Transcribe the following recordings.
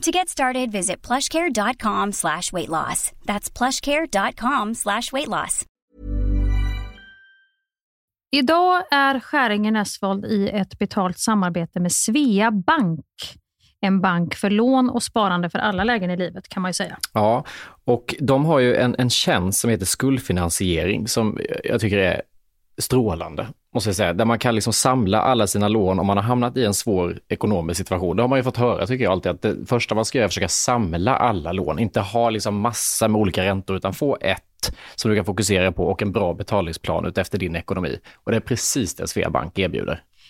To get started, visit plushcare.com slash weight loss. That's plushcare.com slash weight loss. Idag är Skäringen Esvold i ett betalt samarbete med Svea Bank. En bank för lån och sparande för alla lägen i livet kan man ju säga. Ja, och de har ju en, en tjänst som heter skuldfinansiering som jag tycker är strålande, måste jag säga. Där man kan liksom samla alla sina lån om man har hamnat i en svår ekonomisk situation. Det har man ju fått höra, tycker jag alltid, att det första man ska göra är att försöka samla alla lån. Inte ha liksom massa med olika räntor, utan få ett som du kan fokusera på och en bra betalningsplan utefter din ekonomi. Och det är precis det Sveabank erbjuder.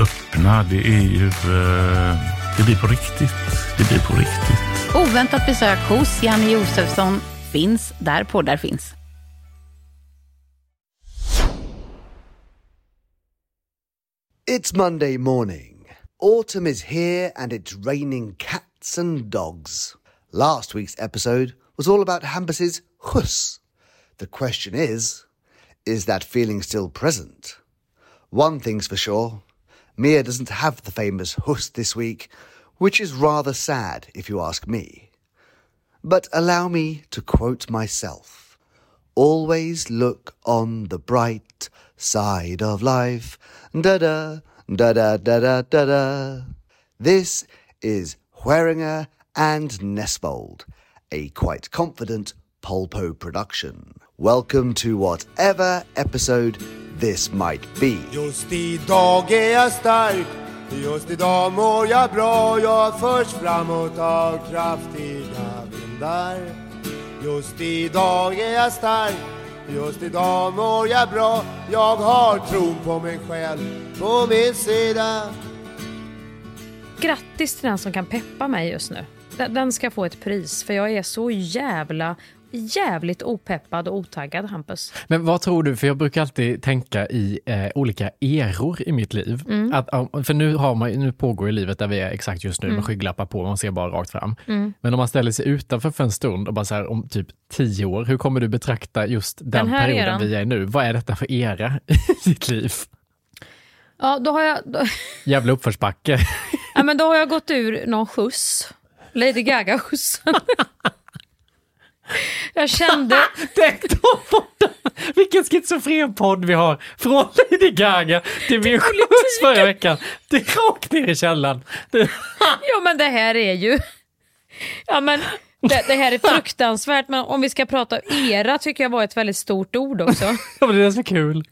öppna. Det är ju... Eh, det blir på riktigt. Det blir på riktigt. Oväntat besök hos Janne Josefsson finns där poddar finns. It's Monday morning. Autumn is here and it's raining cats and dogs. Last week's episode was all about Hampus's hus. The question is, is that feeling still present? One thing's for sure, Mia doesn't have the famous hus this week, which is rather sad if you ask me. But allow me to quote myself. Always look on the bright side of life. Da da, da da da da da da. This is Hueringer and Nesvold, a quite confident Polpo production. Welcome to whatever episode this might be. Just idag är jag stark. Just idag mår jag bra. Jag förs framåt av kraftiga vindar. Just idag är jag stark. Just idag mår jag bra. Jag har tron på mig själv på min sida. Grattis till den som kan peppa mig just nu. Den ska få ett pris, för jag är så jävla jävligt opeppad och otaggad Hampus. Men vad tror du, för jag brukar alltid tänka i eh, olika eror i mitt liv. Mm. Att, för nu, har man, nu pågår ju livet där vi är exakt just nu Mm. med skygglappar på, man ser bara rakt fram. Mm. Men om man ställer sig utanför för en stund och bara så här, om typ tio år, hur kommer du betrakta just den, Den perioden eran. vi är i nu? Vad är detta för era i ditt liv? Ja, då har jag, då, Jävla uppförsbacke. ja, men då har jag gått ur någon skjuts. Lady Gaga-skjutsen. jag kände... Vilken schizofren podd vi har! Från Lady Gaga till min skjuts förra veckan, till rakt ner i källaren. Det, Ja men det här är ju... Ja men det, det här är fruktansvärt men om vi ska prata era tycker jag var ett väldigt stort ord också. ja, men det är så kul.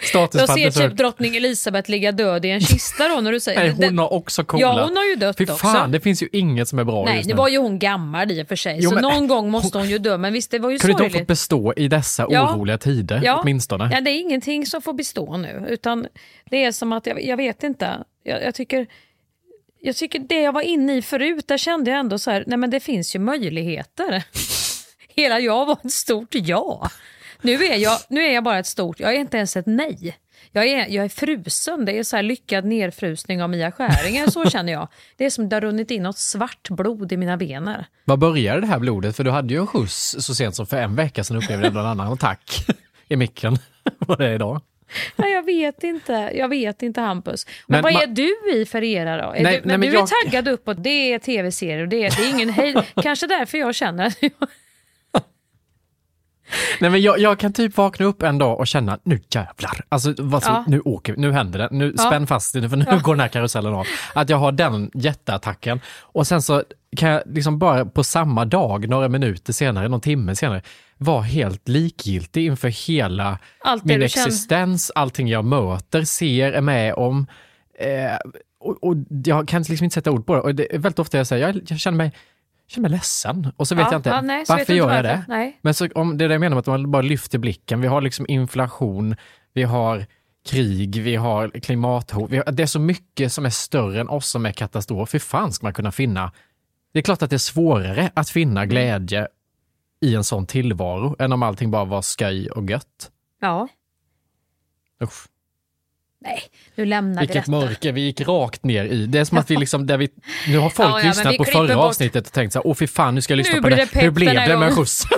Jag Statuspatten ser typ drottning Elisabeth ligga död i en kista då när du säger Nej, hon det. har också coola. Ja hon har ju dött Fy fan, också. det finns ju inget som är bra Nej just nu nu. var ju hon gammal i och för sig Jo, så men- någon gång måste hon ju dö men visst det var ju Kunde inte sorgligt. fått bestå i dessa Ja. oroliga tider Ja. åtminstone? Ja, det är ingenting som får bestå nu. Utan det är som att, jag, jag vet inte, jag, jag tycker jag tycker det jag var inne i förut, där kände jag ändå så här, nej men det finns ju möjligheter. Hela jag var ett stort ja. Nu är jag, nu är jag bara ett stort, jag är inte ens ett nej. Jag är, jag är frusen, det är så lyckad nerfrusning av Mia Skäringer, så känner jag. Det är som det har runnit in något svart blod i mina ben. Var började det här blodet? För du hade ju en skjuts så sent som för en vecka sedan upplevde jag en annan attack i micken. Vad det är idag. Nej, jag vet inte. Jag vet inte Hampus. Men, Men vad är du i för era då? Nej, du, men nej, men du jag- är taggad uppåt. Det är tv-serier och det är, det är ingen hejd. Kanske därför jag känner att Nej, men jag, jag kan typ vakna upp en dag och känna, nu jävlar, alltså, vad, så, Ja. nu åker vi, nu händer det, nu Ja. spänn fast dig för nu Ja. går den här karusellen av. Att jag har den jätteattacken och sen så kan jag liksom bara på samma dag, några minuter senare, någon timme senare, vara helt likgiltig inför hela Allt min du känner. existens, allting jag möter, ser, är med om. Eh, och, och jag kan liksom inte sätta ord på det. Och det är väldigt ofta jag säger, jag, jag känner mig känner mig ledsen och så vet Ja, jag inte ja, nej, varför inte gör jag det. Nej. Men så, om det är det jag menar med att man bara lyfter blicken. Vi har liksom inflation, vi har krig, vi har klimathot. Vi har, det är så mycket som är större än oss som är katastrof. Hur fan ska man kunna finna? Det är klart att det är svårare att finna Mm. glädje i en sån tillvaro än om allting bara var skoj och gött. Ja. Usch. Nej, nu lämnar vi Vilket detta. mörker vi gick rakt ner i. Det är som att vi liksom, där vi, nu har folk Ja, ja, lyssnat vi på förra bort. avsnittet och tänkt så här, åh fy fan, nu ska jag lyssna Nu på det. det Hur blev det med skjuts?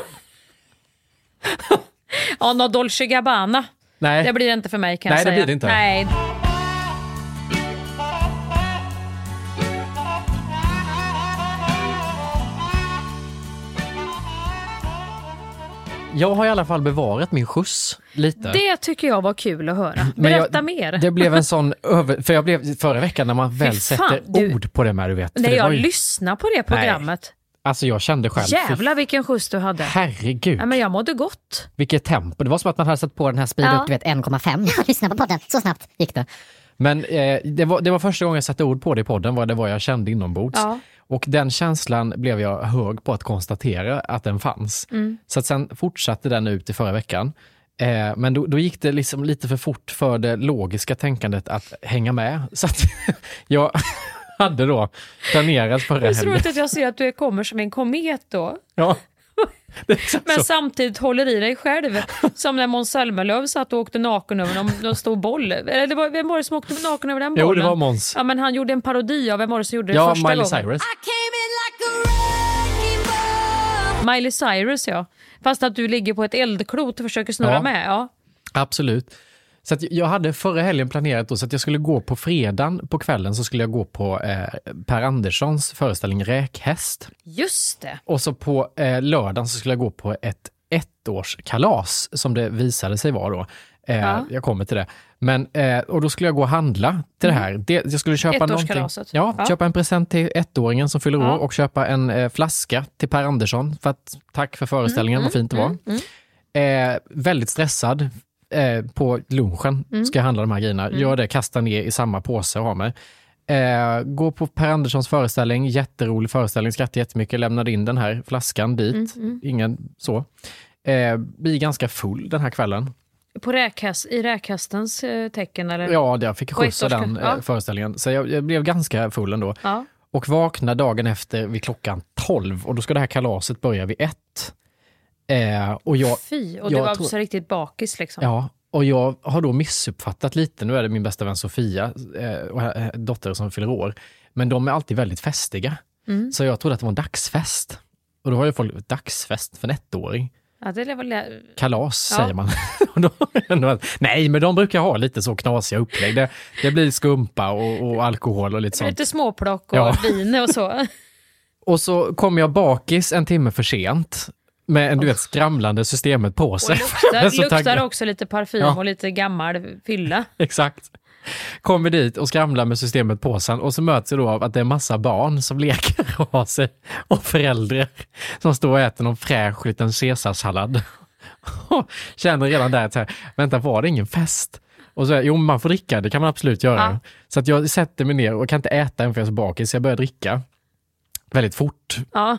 Ja, något Dolce Gabbana. Nej. Det blir det inte för mig kan Nej, jag det säga. blir det inte. Nej. Jag har i alla fall bevarat min skjuts lite. Det tycker jag var kul att höra. Men jag- Berätta mer. Det blev en sån över... För jag blev förra veckan när man väl fan, sätter du- ord på det med, du vet. När jag ju, lyssnade på det programmet. Alltså jag kände själv, Jävlar vilken skjuts du hade. herregud, Ja, men jag mådde gott. vilket tempo. Det var som att man hade satt på den här speed Ja. du vet 1,5. Jag lyssnar på podden, så snabbt gick det. Men eh, det, var, det var första gången jag satte ord på det i podden, vad det var jag kände inombords. Ja. Och den känslan blev jag hög på att konstatera att den fanns. Mm. Så att sen fortsatte den ut i förra veckan. Eh, men då, då gick det liksom lite för fort för det logiska tänkandet att hänga med. Så att jag hade då planerat förra Det är så helgen. roligt att jag ser att du kommer som en komet då. Ja. Men så. samtidigt håller i dig själv. Som när Måns Zelmerlöw satt och åkte naken över någon, någon stor boll. Eller det var, vem var det som åkte naken över den bollen? Jo, det var Måns. Ja, men han gjorde en parodi av vem var det som gjorde det Ja, första Miley gången? Cyrus. Miley Cyrus ja. Fast att du ligger på ett eldklot och försöker snurra Ja. med. Ja. Absolut. Så jag hade förra helgen planerat då, så att jag skulle gå på fredagen på kvällen så skulle jag gå på eh, Per Anderssons föreställning Räkhäst. Just det. Och så på eh, lördagen så skulle jag gå på ett ettårskalas som det visade sig vara då. Eh, Ja. Jag kommer till det. Men, eh, och då skulle jag gå och handla till det här. Det, jag skulle köpa någonting. Ja, Ja. köpa en present till ettåringen som fyller Ja. år och köpa en eh, flaska till Per Andersson för att tack för föreställningen, vad fint det var. mm, Eh, väldigt stressad. Eh, på lunchen Mm. ska jag handla de här grejerna. Gör det, kasta ner i samma påse och ha mig. Eh, gå på Per Anderssons föreställning, jätterolig föreställning, skrattade jättemycket, lämnade in den här flaskan dit. Mm, mm. Ingen så. Eh, blir ganska full den här kvällen. På räkhäst, I räkhästens eh, tecken eller? Ja, jag fick skjuts av den eh, ja. föreställningen. Så jag, jag blev ganska full ändå. Ja. Och vaknade dagen efter vid klockan 12 och då ska det här kalaset börja vid ett. Eh, och jag, Fy, och du var också riktigt bakis liksom. Ja, och jag har då missuppfattat lite. Nu är det min bästa vän Sofia, eh, eh, dotter som fyller år. Men de är alltid väldigt festiga. Mm. Så jag trodde att det var en dagsfest. Och då har ju folk dagsfest för en ettåring. Ja, det väl... Kalas Ja. säger man. Nej, men de brukar ha lite så knasiga upplägg. Det, det blir skumpa och, och alkohol och lite sånt. Lite småplock och Ja. vin och så. Och så kommer jag bakis en timme för sent med en du vet, skramlande systemet på Och sig. Jag är luktar, luktar taggad. också lite parfym Ja. och lite gammal fylla. Exakt. Kommer dit och skramlar med systemet på sig och så möts jag då av att det är massa barn som leker och har sig och föräldrar som står och äter någon fräsch liten caesarsallad. Och Känner redan där att här, vänta var det ingen fest? Och så, jo man får dricka, det kan man absolut göra. Ja. Så att jag sätter mig ner och kan inte äta än för jag är så bakis, så jag börjar dricka väldigt fort. Ja.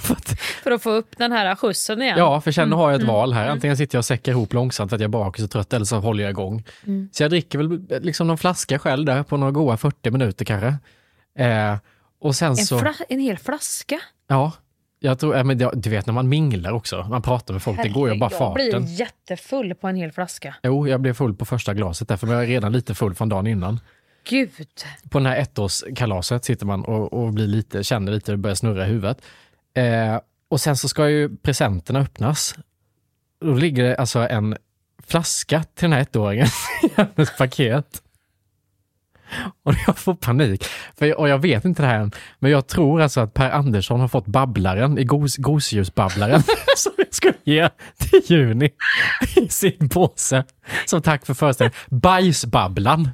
för att få upp den här skjutsen igen. Ja, för sen har jag ett Mm. val här. Mm. Antingen sitter jag och säckar ihop långsamt för att jag är bakis och trött eller så håller jag igång. Mm. Så jag dricker väl liksom någon flaska själv där på några goa 40 minuter kanske. Eh, och sen En, så, en hel flaska? ja, jag tror, ja, men det- du vet när man minglar också, man pratar med folk, det går ju bara Jag blir farten. jättefull på en hel flaska. Jo, jag blev full på första glaset därför men jag är redan lite full från dagen innan. Gud. På den här ettårskalaset sitter man och, och blir lite, känner lite, det börjar snurra i huvudet. Eh, och sen så ska ju presenterna öppnas. Då ligger det alltså en flaska till den här ettåringen i hennes paket. Och jag får panik. För jag, och jag vet inte det här än, men jag tror alltså att Per Andersson har fått babblaren i gos, gosedjursbabblaren som jag skulle ge till Juni i sin påse. Som tack för föreställningen. Bajsbabblan.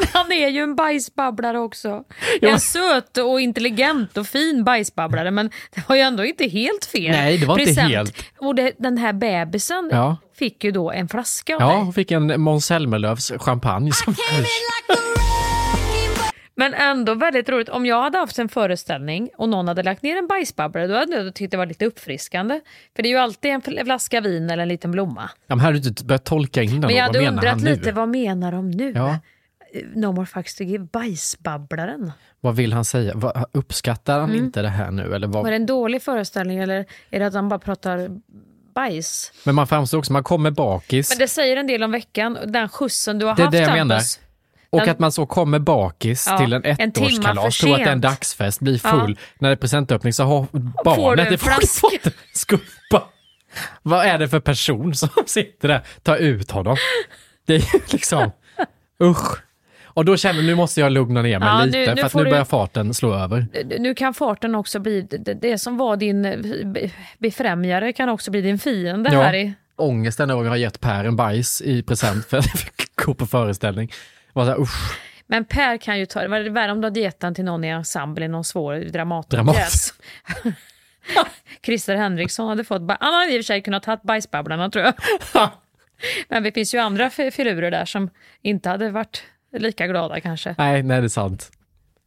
Men han är ju en bajsbabblare också. Ja. En söt och intelligent och fin bajsbabblare men det var ju ändå inte helt fel. Nej, det var inte present. helt. Och det, den här bebisen Ja. fick ju då en flaska av Ja, hon fick en Måns Zelmerlöws champagne. Som... Men ändå väldigt roligt. Om jag hade haft en föreställning och någon hade lagt ner en bajsbabblare då hade jag tyckt det var lite uppfriskande. För det är ju alltid en fl- flaska vin eller en liten blomma. Ja, men här har du inte börjat tolka in den. Men jag Vad hade undrat nu? lite, vad menar de nu? Ja, No more fucks to give, bajsbabblaren. vad vill han säga? Vad, uppskattar han Mm. inte det här nu? Eller vad? Var det en dålig föreställning eller är det att han bara pratar bajs? Men man framstår också, man kommer bakis. Men det säger en del om veckan, den skjutsen du har Det är haft det jag menar. Hampus. Och att man så kommer bakis Ja, till en ettårskalas, tror att det är en dagsfest, blir full. Ja. När det är presentöppning så har barnet fått en skumpa. Vad är det för person som sitter där? Ta ut honom. Det är ju liksom, usch. Och då känner jag, nu måste jag lugna ner mig Ja, lite, nu- nu för att nu du- börjar farten slå över. Nu kan farten också bli, det, det som var din eh, be- befrämjare kan också bli din fiende här i... Ångesten över att jag har gett Per en bajs i present för att jag fick gå på föreställning. Var så här, usch. Men Per kan ju ta det. Var det värre om du hade gett den till någon i ensemble i någon svår Dramat. Dramatenpjäs? Christer Henriksson hade fått... Han hade i och för sig kunnat ha bajsbabblarna tror jag. Men det finns ju andra filurer där som inte hade varit lika glada kanske. Nej, nej det är sant.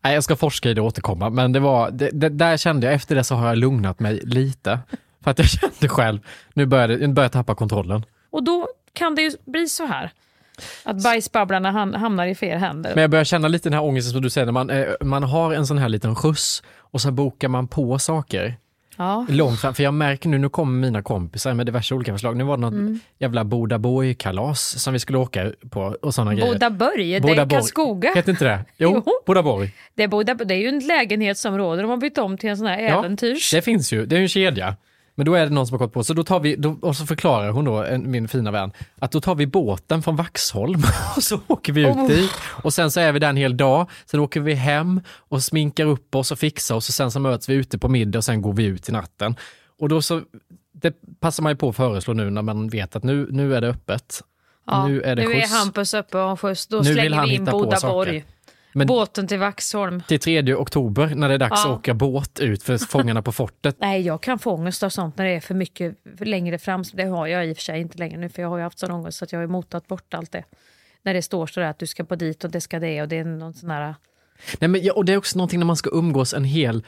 Nej, jag ska forska i det och återkomma, men det var, det, det, där kände jag, efter det så har jag lugnat mig lite. För att jag kände själv, nu börjar jag, nu börjar jag tappa kontrollen. Och då kan det ju bli så här. Att bajsbabblarna ham- hamnar i fel händer. Men jag börjar känna lite den här ångesten som du säger, när man, eh, man har en sån här liten skjuts och så bokar man på saker. Ja. Långt fram, för jag märker nu, nu kommer mina kompisar med diverse olika förslag. Nu var det något Mm. jävla Bodaborg-kalas som vi skulle åka på och sådana grejer. Bodaborg, det är Bodaborg. Karlskoga. Heter inte det? Jo, Jo. Bodaborg. Det är, Boda, det är ju en lägenhetsområde de har bytt om till en sån här äventyrs. Det finns ju, det är ju en kedja. Men då är det någon som har gått på, så då tar vi, då, och så förklarar hon då, en, min fina vän, att då tar vi båten från Vaxholm och så åker vi ut Oh. dit. Och sen så är vi där en hel dag, sen åker vi hem och sminkar upp oss och fixar oss och sen så möts vi ute på middag och sen går vi ut i natten. Och då så, det passar man ju på att föreslå nu när man vet att nu, nu är det öppet. Ja, nu är det nu är skjuts. Hampus uppe och skjuts. Då Nu slänger vi in Bodaborg. Men- Båten till Vaxholm. Till 3 oktober när det är dags Ja. att åka båt ut för Fångarna på fortet. Nej, jag kan få ångest av sånt när det är för mycket för längre fram. Det har jag i och för sig inte längre nu, för jag har ju haft sån ångest så att jag har motat bort allt det. När det står sådär att du ska på dit och det ska det och det är någon sån här... Nej, men, ja, och det är också någonting när man ska umgås en hel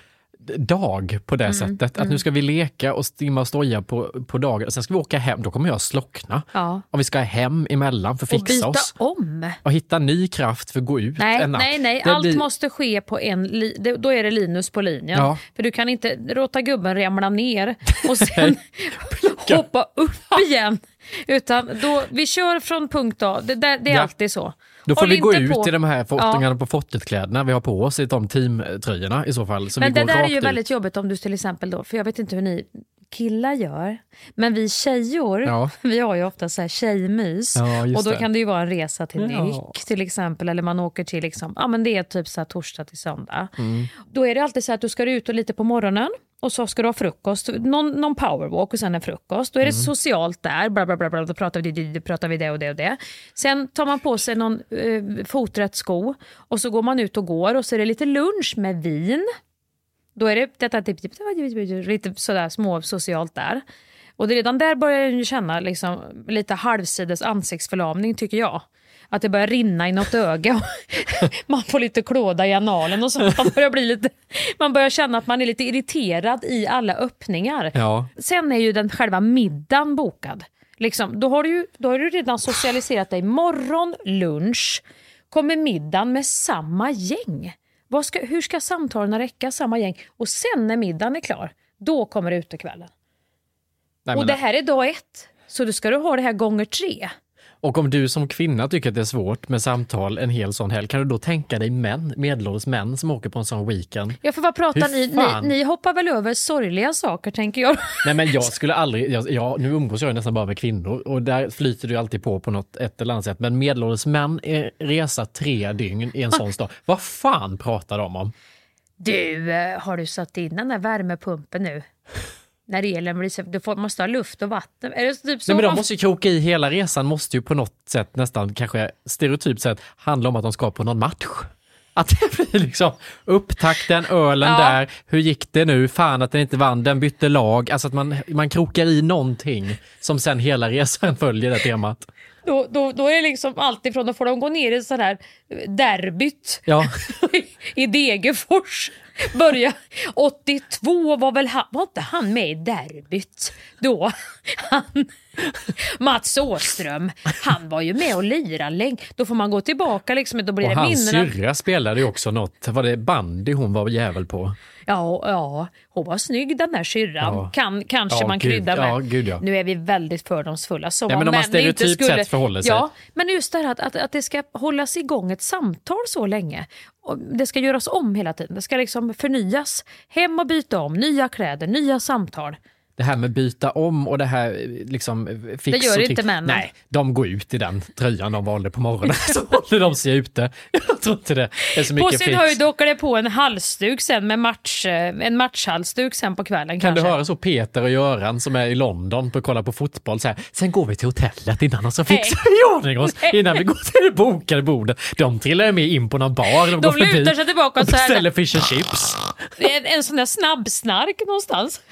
dag på det Mm, sättet. Att mm. nu ska vi leka och stimma och stoja på, på dagen. Sen ska vi åka hem, då kommer jag slockna. Ja. Och vi ska hem emellan för att Och fixa byta oss. om. Och hitta ny kraft för att gå ut Nej, en natt. nej, nej. Det allt blir- måste ske på en... Li- det- då är det Linus på linjen. Ja. För du kan inte låta gubben ramla ner och sen hoppa upp igen. Utan då, vi kör från punkt A. Det, där, det är Ja. alltid så. Då får Håll vi gå ut på- i de här Ja. fottningarna på fottet-kläderna vi har på oss, i de teamtröjorna i så fall. Men det där är ju väldigt jobbigt om du till exempel då, för jag vet inte hur ni killar gör, men vi tjejor, Ja. vi har ju ofta så här tjejmys Ja, och då det. kan det ju vara en resa till Ja. Nyck till exempel, eller man åker till liksom, ja men det är typ så här torsdag till söndag. Mm. Då är det alltid så att du ska ut och lite på morgonen och så ska du ha frukost, någon, någon powerwalk och sen en frukost. Då är det Mm. socialt där, bla bla bla, bla då pratar vi, det, det, pratar vi det och det och det. Sen tar man på sig någon eh, foträtt sko och så går man ut och går och så är det lite lunch med vin. Då är det detta, typ, typ, lite sådär små socialt där. Och det redan där börjar jag känna liksom, lite halvsides ansiktsförlamning tycker jag. Att det börjar rinna i något öga. och man får lite klåda i analen och så. Man börjar, bli lite, man börjar känna att man är lite irriterad i alla öppningar. Ja. Sen är ju den själva middagen bokad. Liksom, då, har du då har du redan socialiserat dig. Morgon, lunch, kommer middagen med samma gäng. Ska, hur ska samtalen räcka samma gäng? Och sen när middagen är klar, då kommer utekvällen. Nej, Och det här är dag ett. Så då ska du ha det här gånger tre. Och om du som kvinna tycker att det är svårt med samtal en hel sån helg, kan du då tänka dig män, medelålders män som åker på en sån weekend? Ja, för vad pratar ni, ni? Ni hoppar väl över sorgliga saker tänker jag. Nej men jag skulle aldrig, jag, jag, nu umgås jag nästan bara med kvinnor och där flyter du alltid på på något ett eller annat sätt. Men medelålders män är resa tre dygn i en sån stad. Vad fan pratar de om? Du, eh, har du satt in den där värmepumpen nu? När elen blir så... Du får, måste ha luft och vatten. Är det typ så? Nej, men de måste ju kroka i hela resan, måste ju på något sätt nästan kanske stereotypt sett handla om att de ska på någon match. Att det blir liksom upptakten, ölen Ja. där, hur gick det nu, fan att den inte vann, den bytte lag, alltså att man, man krokar i någonting som sen hela resan följer det temat. Då, då, då är det liksom alltifrån, då får de gå ner i sån här eh, derbyt Ja, i Degerfors. Börja 82 var väl han, var inte han med i derbyt då? Han, Mats Åström, han var ju med och lirade länge. Då får man gå tillbaka liksom, då blir och det hans syrra spelade ju också något, var det bandy hon var jävel på? Ja, ja, hon var snygg den där syrran. Ja. Kan, kanske Ja, man gud, kryddar med. ja, gud, ja. Nu är vi väldigt fördomsfulla. Som Ja, men om man stereotypt sett förhåller sig. Ja, men just det här att, att, att det ska hållas igång ett samtal så länge. Det ska göras om hela tiden. Det ska liksom förnyas. Hem och byta om, nya kläder, nya samtal. Det här med byta om och det här eh, liksom eh, fix Det gör inte männen. Nej, de går ut i den tröjan de valde på morgonen. Så håller de sig ute. Jag tror inte det är så På mycket sin fix. höjd åker det på en halsduk sen med match, eh, en matchhalsduk sen på kvällen Kan kanske. du höra så Peter och Göran som är i London på att kolla på fotboll så här, sen går vi till hotellet innan och så fixar vi i ordning oss innan vi går till det bokade bordet. De trillar ju med in på någon bar. De, De går förbi lutar sig tillbaka och och beställer fish and chips. En, en sån där snabbsnark någonstans.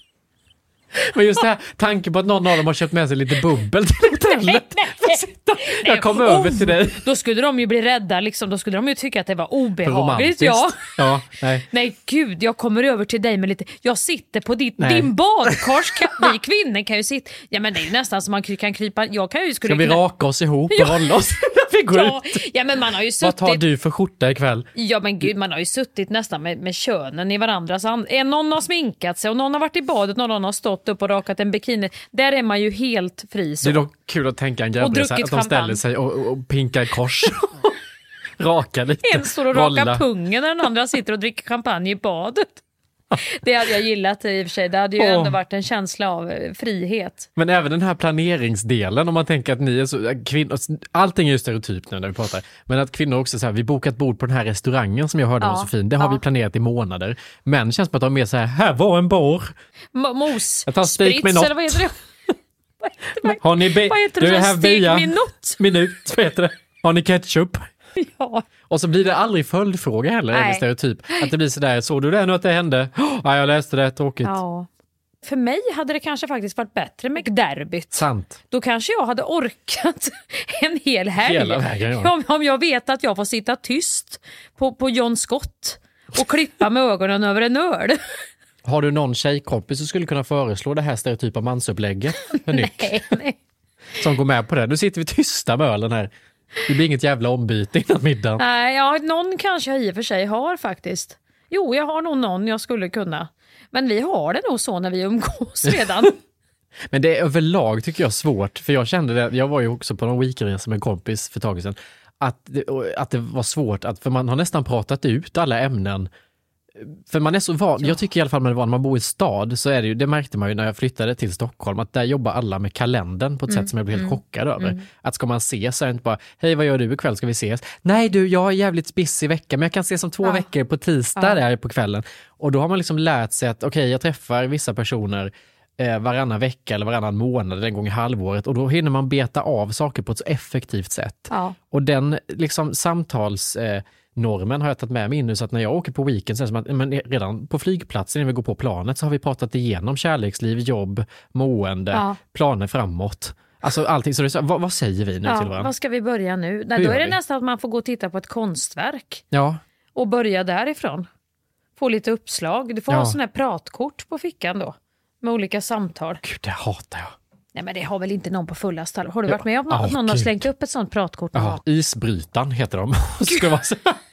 Men just det här, tanken på att någon av dem har köpt med sig lite bubbel till hotellet. Jag kom över till dig. Oh, Då skulle de ju bli rädda, liksom. då skulle de ju tycka att det var obehagligt. Ja. ja nej. Nej gud, jag kommer över till dig med lite, jag sitter på ditt, Nej. din badkars, kan, vi kvinnor kan ju sitta, ja men det är ju nästan som man kan krypa, jag kan ju skulle Ska vi kunna, raka oss ihop och Ja. rolla oss vi går ja, ut? ja men man har ju Vad tar suttit, du för skjorta ikväll? ja men gud man har ju suttit nästan med, med könen i varandras and, eh, någon har sminkat sig och någon har varit i badet och någon har stått upp och rakat en bikini, där är man ju helt fri så. Det är dock kul att tänka en druckit att de ställer sig och, och pinkar kors. Raka lite. En står och rakar pungen när den andra sitter och dricker champagne i badet. Det hade jag gillat i och för sig. Det hade ju Åh. ändå varit en känsla av eh, frihet. Men även den här planeringsdelen, om man tänker att ni är så, kvinnor, allting är ju stereotypt nu när vi pratar, men att kvinnor också så här, vi bokar ett bord på den här restaurangen som jag hörde Ja, var så fin, det har ja. vi planerat i månader. Män känns som att de är mer så här, här var en bar, M- mos, Jag tar spik med sprits något. eller vad heter det? har ni be- Vad heter du det? är här via minut? minut, vad heter det? Har ni ketchup? Ja. Och så blir det aldrig följdfråga heller, Nej. eller stereotyp. Att det blir sådär, såg du det nu att det hände? Ja, jag läste det, tråkigt. ja. För mig hade det kanske faktiskt varit bättre med derbyt. Sant. Då kanske jag hade orkat en hel helg. Hela vägen, ja. om, om jag vet att jag får sitta tyst på, på John Scott och klippa med ögonen över en öl. Har du någon tjejkompis som skulle kunna föreslå det här stereotypa mansupplägget nej, nej. Som går med på det. Nu sitter vi tysta med ölen här. Det blir inget jävla ombyte innan middagen. nej ja, någon kanske jag i och för sig har faktiskt. Jo, jag har nog någon jag skulle kunna. Men vi har det nog så när vi umgås redan. Men det är överlag tycker jag svårt, för jag kände det, jag var ju också på någon weekendresa med en kompis för ett tag sedan, att det, att det var svårt, att, för man har nästan pratat ut alla ämnen. För man är så van, jag tycker i alla fall när man bor i stad, så är det ju, det märkte man ju när jag flyttade till Stockholm, att där jobbar alla med kalendern på ett Mm, sätt som jag blev helt mm, chockad över. mm. Att ska man ses så är det inte bara, hej vad gör du ikväll, ska vi ses? Nej du, jag är jävligt busy vecka, men jag kan ses om två Ja. veckor på tisdag Ja. där på kvällen. Och då har man liksom lärt sig att, okej jag träffar vissa personer eh, varannan vecka eller varannan månad, en gång i halvåret och då hinner man beta av saker på ett så effektivt sätt. Ja. Och den liksom samtalsnormen eh, normen har jag tagit med mig in nu så att när jag åker på weekend så är det som att men redan på flygplatsen när vi går på planet så har vi pratat igenom kärleksliv, jobb, mående, Ja. planer framåt. Alltså allting. Så så, vad, vad säger vi nu till Ja, varandra? vad ska vi börja nu? Nej, Hur då är det vi? nästan att man får gå och titta på ett konstverk Ja, och börja därifrån. Få lite uppslag. Du får Ja. ha sån här pratkort på fickan då. Med olika samtal. gud det hatar jag. Nej men det har väl inte någon på fullaste allvar. Har du varit med om att någon har gud. slängt upp ett sånt pratkort? Ja, gång? isbrytaren heter de.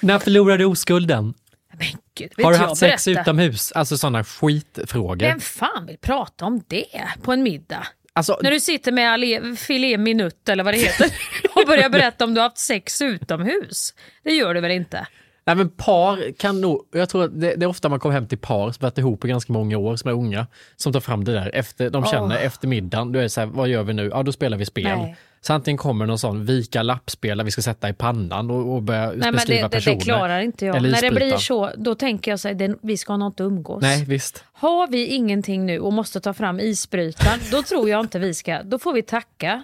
När förlorade du oskulden? Men gud, vet Har du haft sex berätta? utomhus? Alltså sådana skitfrågor. Vem fan vill prata om det på en middag? Alltså, När du sitter med filé minut eller vad det heter och börjar berätta om du har haft sex utomhus. Det gör du väl inte? Nej men par kan nog, jag tror att det, det är ofta man kommer hem till par som varit ihop i ganska många år, som är unga, som tar fram det där efter, de känner Åh. efter middagen, då är så här, vad gör vi nu? Ja då spelar vi spel. Nej. Så antingen kommer någon sån vika lappspel där vi ska sätta i pannan och, och börja Nej beskriva det, det, personer. det klarar inte jag. När det blir så, då tänker jag så här, det, vi ska nog inte umgås. Nej visst. Har vi ingenting nu och måste ta fram isbrytaren, då tror jag inte vi ska, då får vi tacka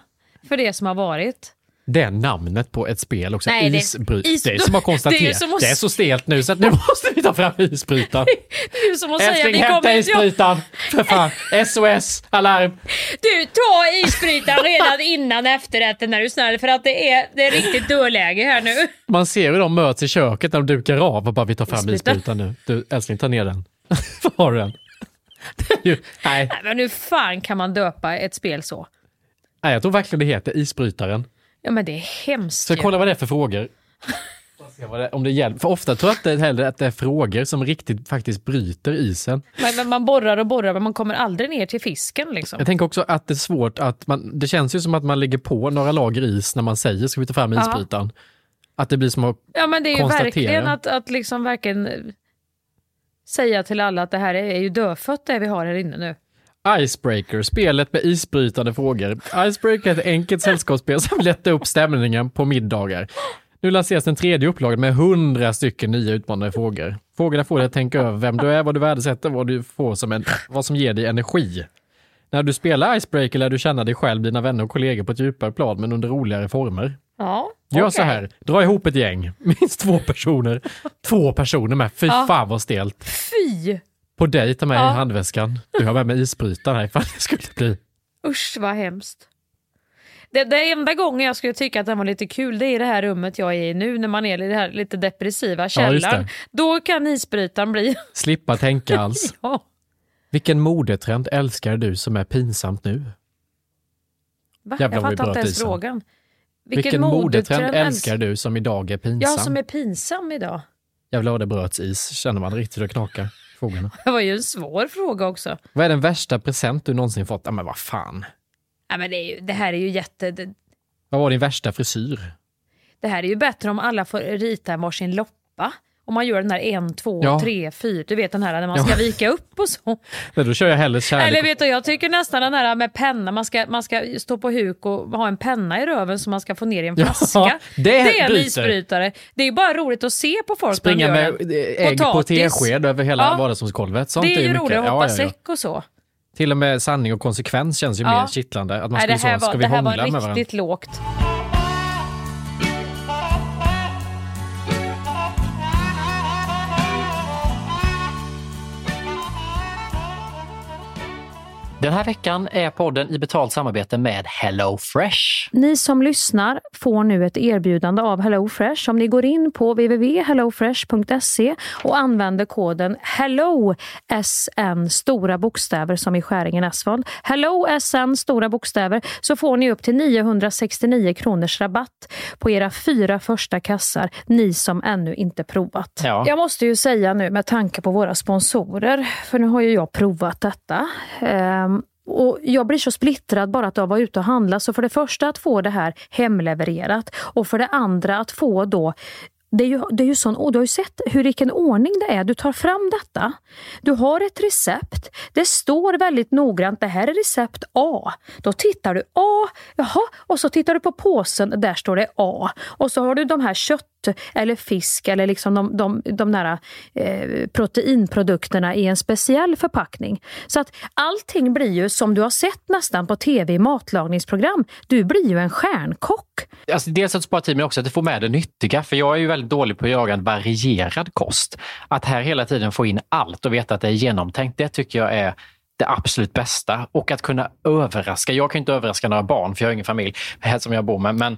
för det som har varit. Det är namnet på ett spel också, Nej, det- isbryt. is- det är som att konstatera, det det är är, som att- så stelt nu så att nu måste vi ta fram isbrytaren. Det är att Älskling hämta isbrytaren, för fan. SOS, alarm. du, ta isbrytaren redan innan efterrätten när du är snäll, för att det är, det är riktigt dödläge här nu. Man ser hur de möts i köket när de dukar av och bara vi tar fram Isbrytaren. isbrytaren nu. Du älskling ta ner den. Var har du den? Det är ju, nej, Nej, men hur fan kan man döpa ett spel så? nej, jag tror verkligen det heter isbrytaren. Ja men det är hemskt Så kolla vad det är för frågor. Det- Om det hjälper. För ofta tror jag att det, är hellre att det är frågor som riktigt faktiskt bryter isen. Men, men man borrar och borrar men man kommer aldrig ner till fisken liksom. Jag tänker också att det är svårt att man, det känns ju som att man lägger på några lager is när man säger ska vi ta fram isbrytaren. Att det blir som att Ja men det är ju verkligen att, att liksom verkligen säga till alla att det här är ju dödfött det vi har här inne nu. Icebreaker, spelet med isbrytande frågor. Icebreaker är ett enkelt sällskapsspel som lättar upp stämningen på middagar. Nu lanseras den tredje upplagan med hundra stycken nya utmanande frågor. Frågorna får dig att tänka över vem du är, vad du värdesätter, vad du får som en, vad som ger dig energi. När du spelar Icebreaker lär du känna dig själv, dina vänner och kollegor på ett djupare plan, men under roligare former. Ja, Gör okej. så här, dra ihop ett gäng, minst två personer. Två personer med, fy Ja. fan vad stelt. Fy! På dejt med Ja. i handväskan. Du har med mig isbrytaren här ifall det skulle bli. Usch vad hemskt. Det, det enda gången jag skulle tycka att den var lite kul det är det här rummet jag är i nu när man är i det här lite depressiva Ja, källaren. det. Då kan isbrytaren bli... Slippa tänka alls. ja. Vilken modetrend älskar du som är pinsamt nu? Va? Jävlar jag fattar inte ens isen. frågan. Vilken, modetrend älskar du som idag är pinsam? Ja, som är pinsam idag. Jävlar vad det bröts is, känner man riktigt hur det knakar. Frågorna. Det var ju en svår fråga också. Vad är den värsta present du någonsin fått? Ja men vad fan. Nej, men det, är ju, det här är ju jätte... Det, Vad var din värsta frisyr? det här är ju bättre om alla får rita varsin loppa. Om man gör den här en, två, Ja. tre, fyra. Du vet den här när man ska Ja. vika upp och så. Nej, då kör jag hellre kärlek. Eller vet du, jag tycker nästan den här med penna, man ska, man ska stå på huk och ha en penna i röven som man ska få ner i en Ja, flaska. det är en isbrytare. Det är bara roligt att se på folk Springa när de gör med den. ägg på Potatis. tesked över hela Ja. vardagsrumsgolvet. Sånt Det är ju mycket- roligt att hoppa säck och så. Till och med sanning och konsekvens känns ju mer kittlande. Att man Nej, det här så, var, ska vi det här var med varandra? riktigt lågt. Den här veckan är podden i betalt samarbete med HelloFresh. Ni som lyssnar får nu ett erbjudande av HelloFresh om ni går in på www.hellofresh.se och använder koden HELLOSN stora bokstäver som i Skäringen Esvold. HELLOSN stora bokstäver så får ni upp till 969 kronors rabatt på era fyra första kassar, ni som ännu inte provat. Ja. Jag måste ju säga nu med tanke på våra sponsorer, för nu har ju jag provat detta. Och Jag blir så splittrad bara att jag var ute och handla. Så för det första att få det här hemlevererat och för det andra att få då det är ju, det är ju sån, och du har ju sett hur vilken ordning det är. Du tar fram detta. Du har ett recept. Det står väldigt noggrant, det här är recept A. Då tittar du A, jaha, och så tittar du på påsen, där står det A. Och så har du de här kött eller fisk eller liksom de, de, de där, eh, proteinprodukterna i en speciell förpackning. Så att allting blir ju som du har sett nästan på tv i matlagningsprogram. Du blir ju en stjärnkock. Alltså dels att spara tid men också att du får med det nyttiga. För jag är ju väldigt dålig på att göra en varierad kost. Att här hela tiden få in allt och veta att det är genomtänkt, det tycker jag är det absolut bästa. Och att kunna överraska. Jag kan inte överraska några barn för jag har ingen familj här som jag bor med. Men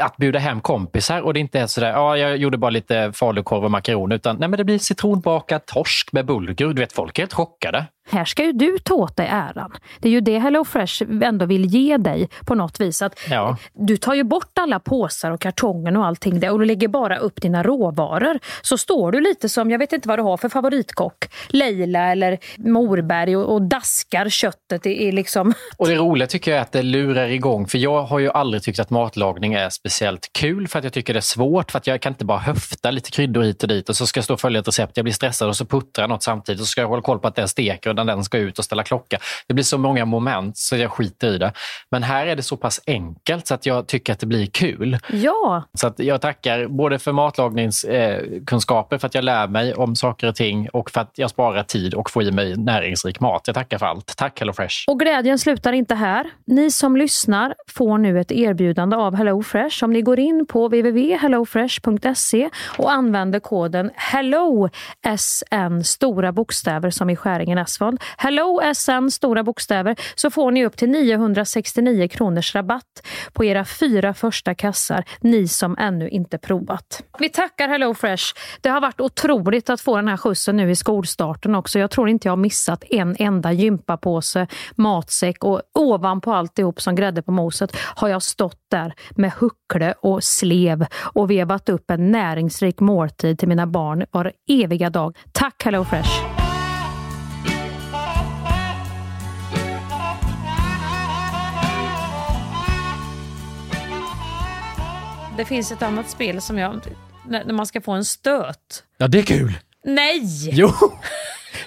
att bjuda hem kompisar och det inte är sådär, ja jag gjorde bara lite falukorv och makaroner utan nej men det blir citronbakad torsk med bulgur. Du vet folk är helt chockade. Här ska ju du ta åt dig äran. Det är ju det HelloFresh ändå vill ge dig på något vis. Att Ja. Du tar ju bort alla påsar och kartongen och allting där och du lägger bara upp dina råvaror. Så står du lite som, jag vet inte vad du har för favoritkock, Leila eller Morberg och, och daskar köttet i, i liksom... Och det roliga tycker jag är att det lurar igång, för jag har ju aldrig tyckt att matlagning är speciellt kul för att jag tycker det är svårt, för att jag kan inte bara höfta lite kryddor hit och dit och så ska jag stå och följa ett recept, jag blir stressad och så puttrar jag något samtidigt och så ska jag hålla koll på att den steker och när den ska ut och ställa klocka. Det blir så många moment så jag skiter i det. Men här är det så pass enkelt så att jag tycker att det blir kul. Ja, Så att jag tackar både för matlagningskunskaper, för att jag lär mig om saker och ting och för att jag sparar tid och får i mig näringsrik mat. Jag tackar för allt. Tack HelloFresh! och glädjen slutar inte här. Ni som lyssnar får nu ett erbjudande av HelloFresh om ni går in på www.hellofresh.se och använder koden HELLOSN stora bokstäver som i Skäringen Hello HELLOSN stora bokstäver så får ni upp till 969 kronors rabatt på era fyra första kassar, ni som ännu inte provat. Vi tackar HelloFresh. Det har varit otroligt att få den här skjutsen nu i skolstarten också. Jag tror inte jag har missat en enda gympapåse, matsäck och ovanpå alltihop som grädde på moset har jag stått där med huckle och slev och vevat upp en näringsrik måltid till mina barn var eviga dag. Tack HelloFresh! Det finns ett annat spel som jag, när man ska få en stöt. Ja, det är kul! Nej! Jo!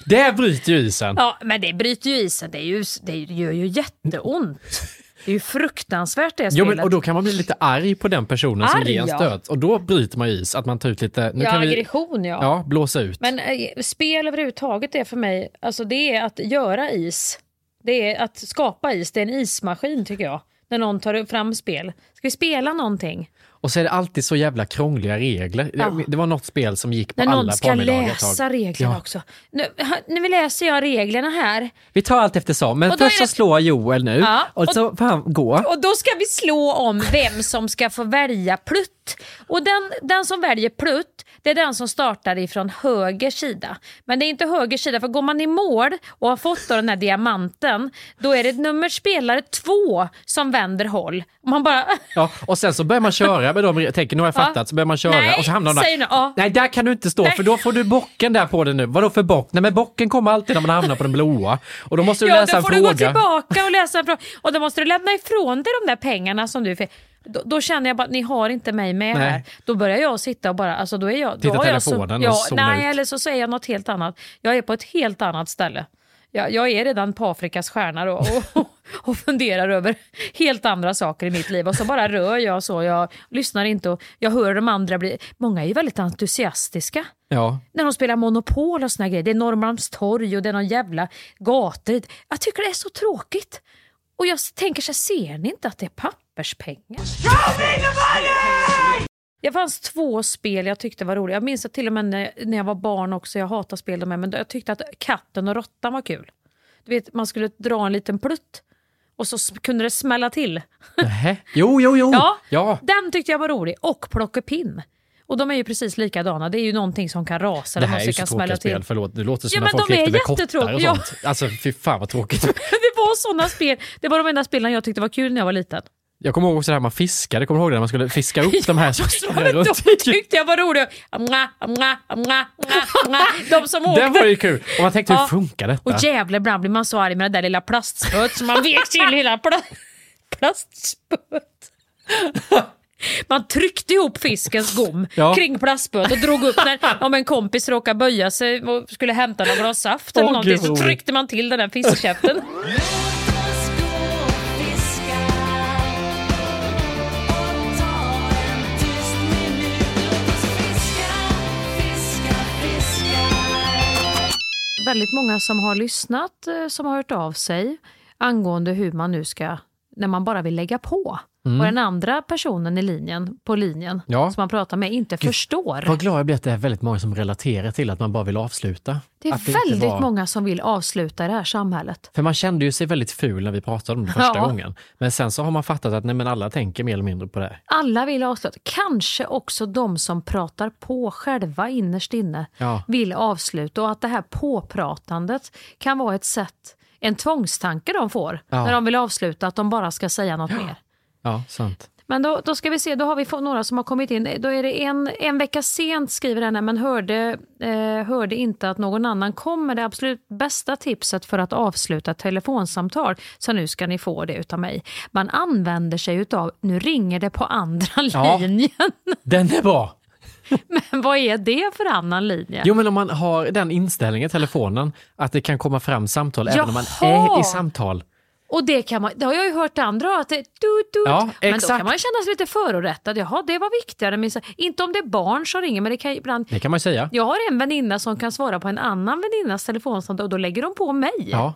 Det bryter ju isen. Ja, men det bryter ju isen. Det, är ju, det gör ju jätteont. Det är ju fruktansvärt det Jo, spelet. men, och då kan man bli lite arg på den personen som Arg, ger en ja. stöt. Och då bryter man is, att man tar ut lite... Nu ja, kan vi, aggression ja. ja, blåsa ut. Men eh, spel överhuvudtaget är för mig, alltså det är att göra is. Det är att skapa is, det är en ismaskin tycker jag. När någon tar fram spel. Ska vi spela någonting? Och så är det alltid så jävla krångliga regler. Ja. Det, det var något spel som gick på När alla någon ska parmiddagar ett tag. läsa reglerna Ja. också. Nu, nu läser jag reglerna här. Vi tar allt eftersom, men först är så det- slår Joel nu Ja, och, och- så får han gå. Och då ska vi slå om vem som ska få välja plutt. Och den, den som väljer plutt, det är den som startar ifrån höger sida. Men det är inte höger sida, för går man i mål och har fått då den här diamanten, då är det nummer spelare två som vänder håll. Man bara... Ja, och sen så börjar man köra med de tänker nu har jag Ja. fattat, så börjar man köra Nej, och så hamnar de där. nu, ja. Nej, där kan du inte stå Nej. för då får du bocken där på den nu. Vadå för bock? Nej men bocken kommer alltid när man hamnar på den blåa. Och då måste du ja, läsa då en får fråga. du gå tillbaka och läsa en fråga. Och då måste du lämna ifrån dig de där pengarna som du fick. Då, då känner jag bara ni har inte mig med Nej. här. Då börjar jag sitta och bara, alltså då är jag... Titta då har jag telefonen och ja, Nej, ut. eller så säger jag något helt annat. Jag är på ett helt annat ställe. Jag, jag är redan på Afrikas stjärna då, och, och funderar över helt andra saker i mitt liv. Och så bara rör jag så. Jag lyssnar inte och jag hör de andra bli... Många är ju väldigt entusiastiska Ja. när de spelar Monopol och såna grejer. Det är Norrmalmstorg och det är någon jävla gator. Jag tycker det är så tråkigt. Och jag tänker så här, ser ni inte att det är papperspengar? Det fanns två spel jag tyckte var roliga. Jag minns att till och med när, när jag var barn också, jag hatar spel de här, men jag tyckte att katten och råttan var kul. Du vet, man skulle dra en liten plutt och så kunde det smälla till. Nähä. Jo, jo, jo. Ja, ja. Den tyckte jag var rolig. Och plockepinn. Och de är ju precis likadana. Det är ju någonting som kan rasa. Det här är ju så kan tråkiga spel, till. förlåt. Det låter som Ja, när folk lekte med kottar och sånt. Alltså fy fan vad tråkigt. det var sådana spel. Det var de enda spelen jag tyckte var kul när jag var liten. Jag kommer ihåg också det här man fiskade, kommer du ihåg det när man skulle fiska upp de här som Ja, men de tyckte jag var roliga. De som åkte. Den var ju kul! Och man tänkte hur Ja. funkar detta? Och jävlar, ibland blir man så arg med det där lilla plastspöet som man vek till hela pla plastspöet. Man tryckte ihop fiskens gom Ja. kring plastspöet och drog upp när om en kompis råkade böja sig och skulle hämta några glas saft eller Åh, någonting så tryckte man till den där fiskkäften. Väldigt många som har lyssnat eh, som har hört av sig angående hur man nu ska, när man bara vill lägga på Mm. och den andra personen i linjen, på linjen Ja. som man pratar med inte förstår. Vad glad jag blir att det är väldigt många som relaterar till att man bara vill avsluta. Det är Att väldigt var- många som vill avsluta i det här samhället. För man kände ju sig väldigt ful när vi pratade om det första Ja. gången. Men sen så har man fattat att nej, men alla tänker mer eller mindre på det. Alla vill avsluta. Kanske också de som pratar på själva innerst inne Ja. vill avsluta och att det här påpratandet kan vara ett sätt, en tvångstanke de får Ja. när de vill avsluta, att de bara ska säga något mer. Ja, sant. Men då, då ska vi se, då har vi fått några som har kommit in. Då är det en, en vecka sent skriver den här, men hörde, eh, hörde inte att någon annan kom med det absolut bästa tipset för att avsluta ett telefonsamtal. Så nu ska ni få det utav mig. Man använder sig utav, nu ringer det på andra Ja. linjen. Den är bra! Men vad är det för annan linje? Jo, men om man har den inställningen i telefonen att det kan komma fram samtal även om man Jaha! är i samtal. Och det, kan man, det har jag ju hört andra att det du, du, Ja, Men då exakt. kan man känna sig lite förorättad. Jaha, det var viktigare. så- Inte om det är barn som ringer, men det kan ibland Det kan man säga. Jag har en väninna som kan svara på en annan väninnas telefonsamtal och då lägger de på mig. Ja,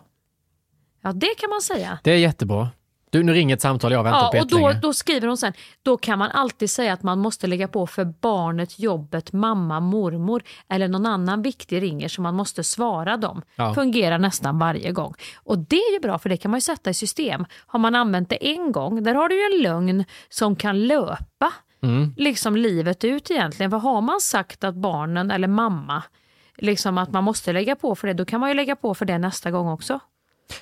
Ja, det kan man säga. det är jättebra. Du, nu ringer ett samtal jag har väntat Ja, på och då, då skriver hon sen, då kan man alltid säga att man måste lägga på för barnet, jobbet, mamma, mormor eller någon annan viktig ringer så man måste svara dem. Ja. Fungerar nästan varje gång. Och det är ju bra för det kan man ju sätta i system. Har man använt det en gång, där har du ju en lögn som kan löpa Mm. liksom livet ut egentligen. För har man sagt att barnen eller mamma, liksom att man måste lägga på för det, då kan man ju lägga på för det nästa gång också.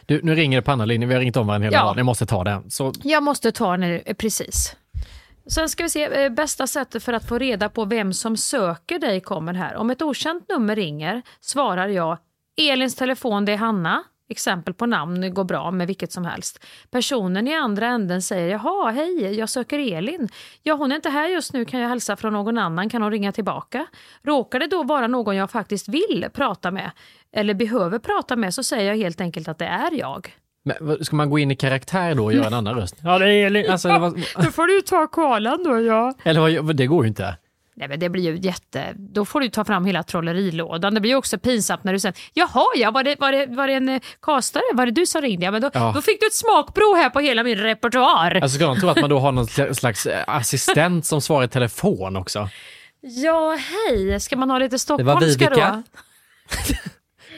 Du, nu ringer det på andra linjen. Vi har ringt om varandra hela Ja. dagen. Jag måste ta den. Så, Jag måste ta den nu, eh, precis. Sen ska vi se, eh, bästa sättet för att få reda på vem som söker dig kommer här. Om ett okänt nummer ringer svarar jag Elins telefon, det är Hanna. Exempel på namn går bra med vilket som helst. Personen i andra änden säger jaha, hej, jag söker Elin. Ja, hon är inte här just nu, kan jag hälsa från någon annan, kan hon ringa tillbaka? Råkar det då vara någon jag faktiskt vill prata med eller behöver prata med så säger jag helt enkelt att det är jag. men, ska man gå in i karaktär då och göra en annan röst? Ja, det är. Alltså, det var, Då får du ta kolan då, ja. eller vad- det går ju inte. Nej men det blir ju jätte... Då får du ta fram hela trollerilådan. Det blir ju också pinsamt när du säger Jaha ja, var det, var det, var det en eh, kastare? Var det du som ringde? Ja, men då, Ja. då fick du ett smakprov här på hela min repertoar. Alltså ska de tro att man då har någon slags eh, assistent som svarar i telefon också? Ja, hej. Ska man ha lite var stockholmska Vivica.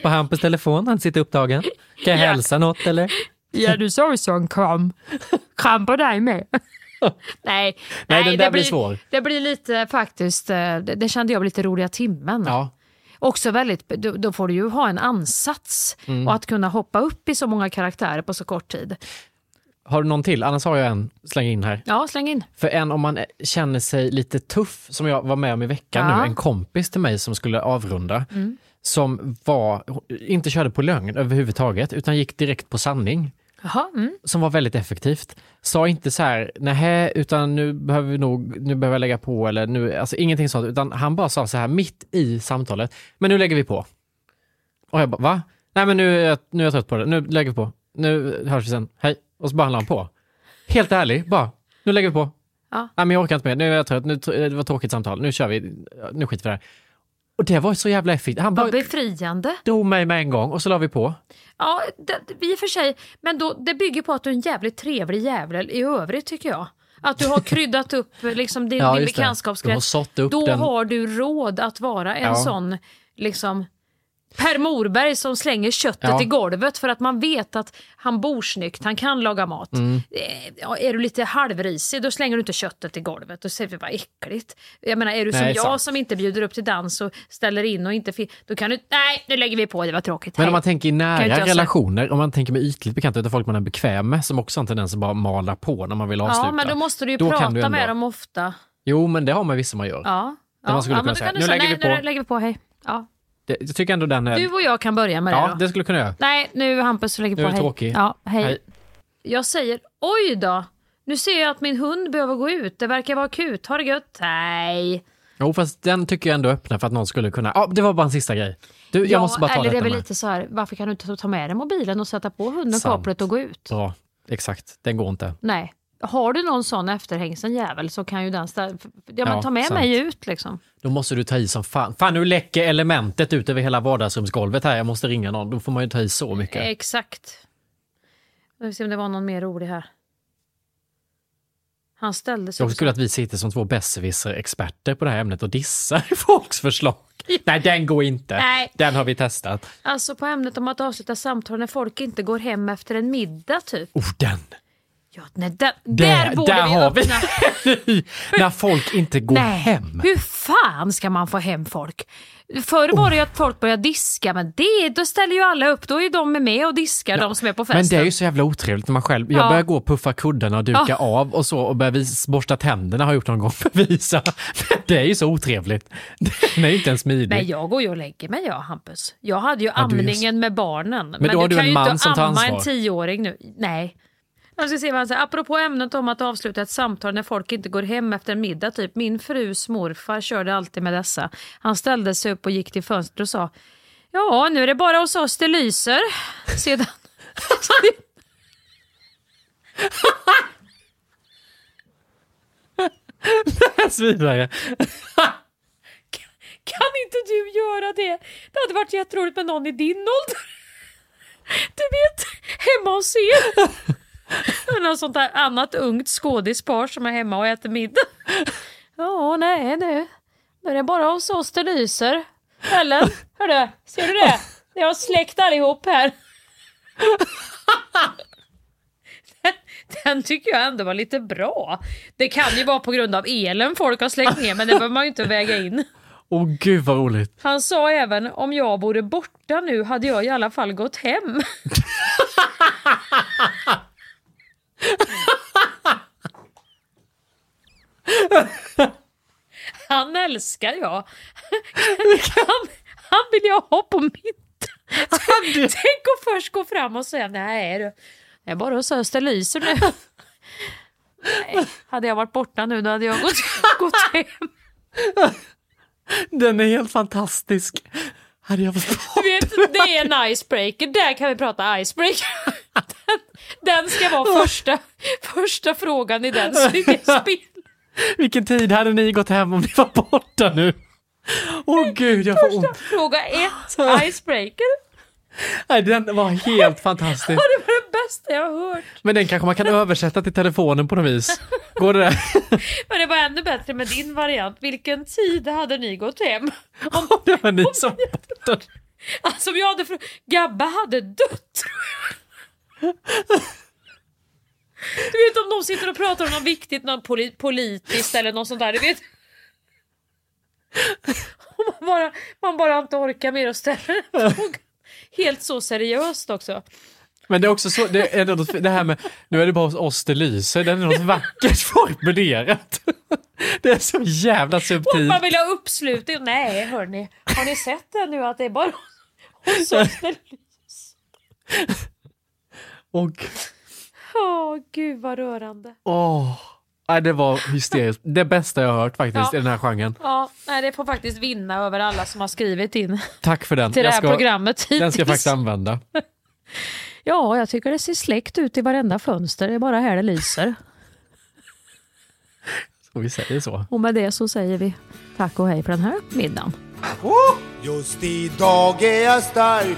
På Hampus telefon, han sitter upptagen. Kan jag Ja. hälsa något eller? Ja, du sa ju så en kram. Kram på dig med. nej, Nej, den där det blir svår. Det blir lite faktiskt, eh, det, det kände jag var lite roliga timmen. Ja. Också väldigt, då, då får du ju ha en ansats Mm. och att kunna hoppa upp i så många karaktärer på så kort tid. Har du någon till? Annars har jag en, släng in här. Ja, släng in. För en om man känner sig lite tuff, som jag var med om i veckan Ja. nu, en kompis till mig som skulle avrunda, Mm. Som var, inte körde på lögn överhuvudtaget, utan gick direkt på sanning. Jaha, mm. som var väldigt effektivt. Sa inte så här, nej, utan nu behöver vi nog, nu behöver jag lägga på eller nu, alltså ingenting sånt, utan han bara sa så här mitt i samtalet, men nu lägger vi på. Och jag bara, va? Nej men nu är jag, nu är jag trött på det, nu lägger vi på. Nu hörs vi sen, hej. Och så bara han på. Helt ärlig, bara, nu lägger vi på. Ja. Nej men jag orkar inte mer, nu är jag trött, nu, det var ett tråkigt samtal, nu kör vi, nu skiter vi det här. Och det var så jävla effektivt. Han bara befriande. drog mig med en gång och så la vi på. Ja, det, i och för sig, men då, det bygger på att du är en jävligt trevlig jävel i övrigt tycker jag. Att du har kryddat upp liksom, din, Ja, din. Du har bekantskapskrets. sått upp Då den- har du råd att vara en Ja. sån liksom Per Morberg som slänger köttet Ja. i golvet för att man vet att han bor snyggt, han kan laga mat. Mm. Eh, Ja, är du lite halvrisig då slänger du inte köttet i golvet. Då säger vi vad äckligt. Jag menar är du som Nej, jag sant. som inte bjuder upp till dans och ställer in och inte då kan du, nej nu lägger vi på, det var tråkigt. Men om man tänker i nära relationer, om man tänker med ytligt bekanta, utan folk man är bekväm med, som också har en tendens att bara mala på när man vill avsluta. Ja men då måste du ju Då prata du ändå- med dem ofta. Jo, men det har man vissa man gör. Ja. Där man skulle ja, kunna säga, "Nu säga, lägger nej, vi på." Nu lägger vi på, hej. Ja. Det, jag tycker ändå den är... Du och jag kan börja med det ja, då. det skulle kunna göra. Nej, nu Hampus lägger Nu på är du tråkig. Ja, hej. Hej. Jag säger oj då. Nu ser jag att min hund behöver gå ut. Det verkar vara akut. Ha det gött. Nej. Jo, fast den tycker jag ändå öppnar för att någon skulle kunna... Ja, det var bara en sista grej. Du, jag ja, måste bara ta eller det är väl med. lite så här, varför kan du inte ta med dig mobilen och sätta på hunden kopplet och gå ut? Bra, exakt. Den går inte. Nej. Har du någon sån efterhängsen jävel så kan ju den stä- ja, men Ja, ta med sant. mig ut liksom. Då måste du ta i som fan. Fan, nu läcker elementet ut över hela vardagsrumsgolvet här. Jag måste ringa någon. Då får man ju ta i så mycket. Exakt. Jag vill se om det var någon mer rolig här. Han ställde sig Jag skulle att vi sitter som två besserwisser-experter på det här ämnet och dissar folks förslag. Nej, den går inte. Nej. Den har vi testat. Alltså på ämnet om att avsluta samtal när folk inte går hem efter en middag typ. Oh, den! Ja, nej, där, Där, där borde där vi har vi öppna. När folk inte går Nej, hem. hur fan ska man få hem folk? Förr var det ju att folk började diska, men det, då ställer ju alla upp. Då är de med och diskar, de som är på festen. Men det är ju så jävla otrevligt när man själv... Jag Ja. börjar gå och puffa kuddarna och duka Ja. av och så och börjar vis, borsta tänderna har jag gjort någon gång för att visa. Men det är ju så otrevligt. Den är ju inte ens smidig. Nej, jag går ju och lägger mig jag, Hampus. Jag hade ju Ja, du amningen med barnen. Men, då har du kan en ju man inte som tar amma ansvar. en tioåring nu. Nej. Jag ska se vad han säger. Apropå ämnet om att avsluta ett samtal när folk inte går hem efter en middag. Typ. Min frus morfar körde alltid med dessa. Han ställde sig upp och gick till fönstret och sa Ja, nu är det bara hos oss det lyser. Sedan... Läs vidare. Kan inte du göra det? Det hade varit jätteroligt med någon i din ålder. Du vet, hemma hos er. Något sånt där annat ungt skådispar som är hemma och äter middag. Ja, nej nu. Nu är det bara hos oss det lyser. Ellen, hörru, ser du det? Det har släckt allihop här. Den, den tycker jag ändå var lite bra. Det kan ju vara på grund av elen folk har släckt ner, men det behöver man ju inte väga in. Åh gud vad roligt. Han sa även om jag vore borta nu hade jag i alla fall gått hem. Han älskar jag. Han, han vill jag ha på mitt. Tänk, att först gå fram och säga nej du, det är bara hos Öster lyser nu. Nej, hade jag varit borta nu då hade jag gått, gått hem. Den är helt fantastisk. Hade jag förstått. Du vet, det är en icebreaker. Där kan vi prata icebreaker. Den, den ska vara första, första frågan i den spel. Vilken tid hade ni gått hem om ni var borta nu? Åh gud, jag får ont. Fråga ett, icebreaker. Nej, den var helt Ja, fantastisk. det var det bästa jag har hört. Men den kanske man kan översätta till telefonen på något vis. Går det där? Men det var ännu bättre med din variant. Vilken tid hade ni gått hem? Om, Det var ni som borta. alltså om jag hade frå- Gabba hade dött. Du vet om de sitter och pratar om något viktigt, något poli- politiskt eller något sånt där. Du vet. Och man, bara, man bara inte orkar mer att ställa den frågan. Helt så seriöst också. Men det är också så, det, är något, det här med, nu är det bara hos oss det lyser, det är något vackert formulerat. Det är så jävla Och subtilt. man vill ha uppslutning. Nej hörni, har ni sett det nu att det är bara hos oss det Åh, gud. Åh gud vad rörande. Åh. Nej, det var hysteriskt. Det bästa jag har hört faktiskt Ja. i den här genren. Ja, nej, det får faktiskt vinna över alla som har skrivit in Tack för den. till det här ska, programmet den ska jag hittills. faktiskt använda. Ja, jag tycker det ser släckt ut i varenda fönster. Det är bara här det lyser. Så vi säger så. Och med det så säger vi tack och hej för den här middagen. Just idag är jag stark